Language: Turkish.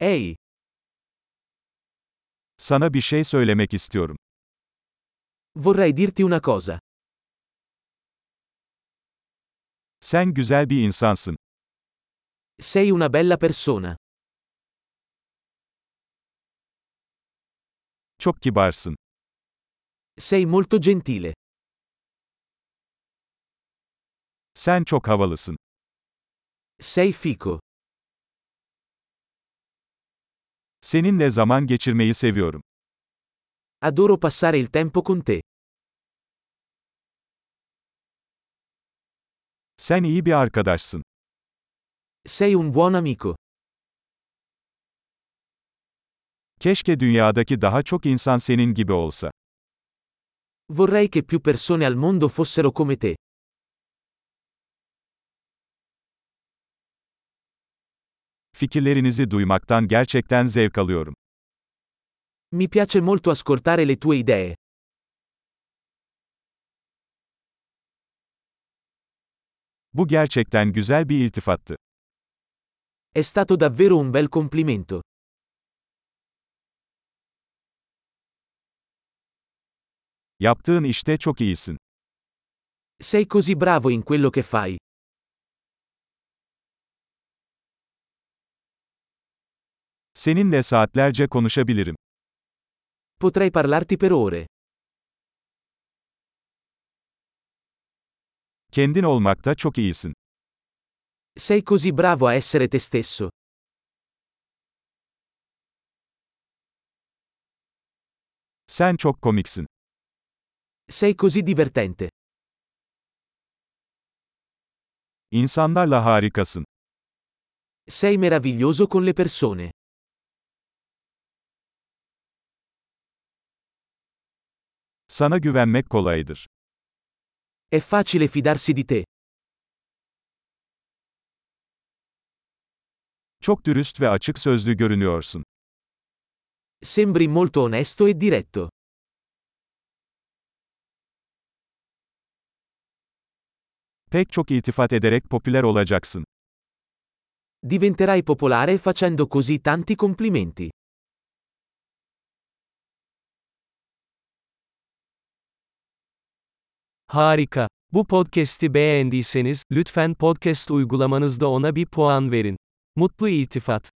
Ehi, Sana bir şey söylemek istiyorum. vorrei dirti una cosa. Sen güzel bir insansın. Sei una bella persona. Çok kibarsın. Sei molto gentile. Sen çok havalısın. Sei fico. Seninle zaman geçirmeyi seviyorum. Adoro passare il tempo con te. Sen iyi bir arkadaşsın. Sei un buon amico. Keşke dünyadaki daha çok insan senin gibi olsa. Vorrei che più persone al mondo fossero come te. Fikirlerinizi duymaktan gerçekten zevk alıyorum. Mi piace molto ascoltare le tue idee. Bu gerçekten güzel bir iltifattı. È stato davvero un bel complimento. Yaptığın işte çok iyisin. Sei così bravo in quello che fai. Seninle saatlerce konuşabilirim. Potrei parlarti per ore. Kendin olmakta çok iyisin. Sei così bravo a essere te stesso. Sen çok komiksin. Sei così divertente. İnsanlarla harikasın. Sei meraviglioso con le persone. Sana güvenmek kolaydır. È facile fidarsi di te. Çok dürüst ve açık sözlü görünüyorsun. Sembri molto onesto e diretto. Pek çok iltifat ederek popüler olacaksın. Diventerai popolare facendo così tanti complimenti. Harika. Bu podcast'i beğendiyseniz, lütfen podcast uygulamanızda ona bir puan verin. Mutlu iltifat.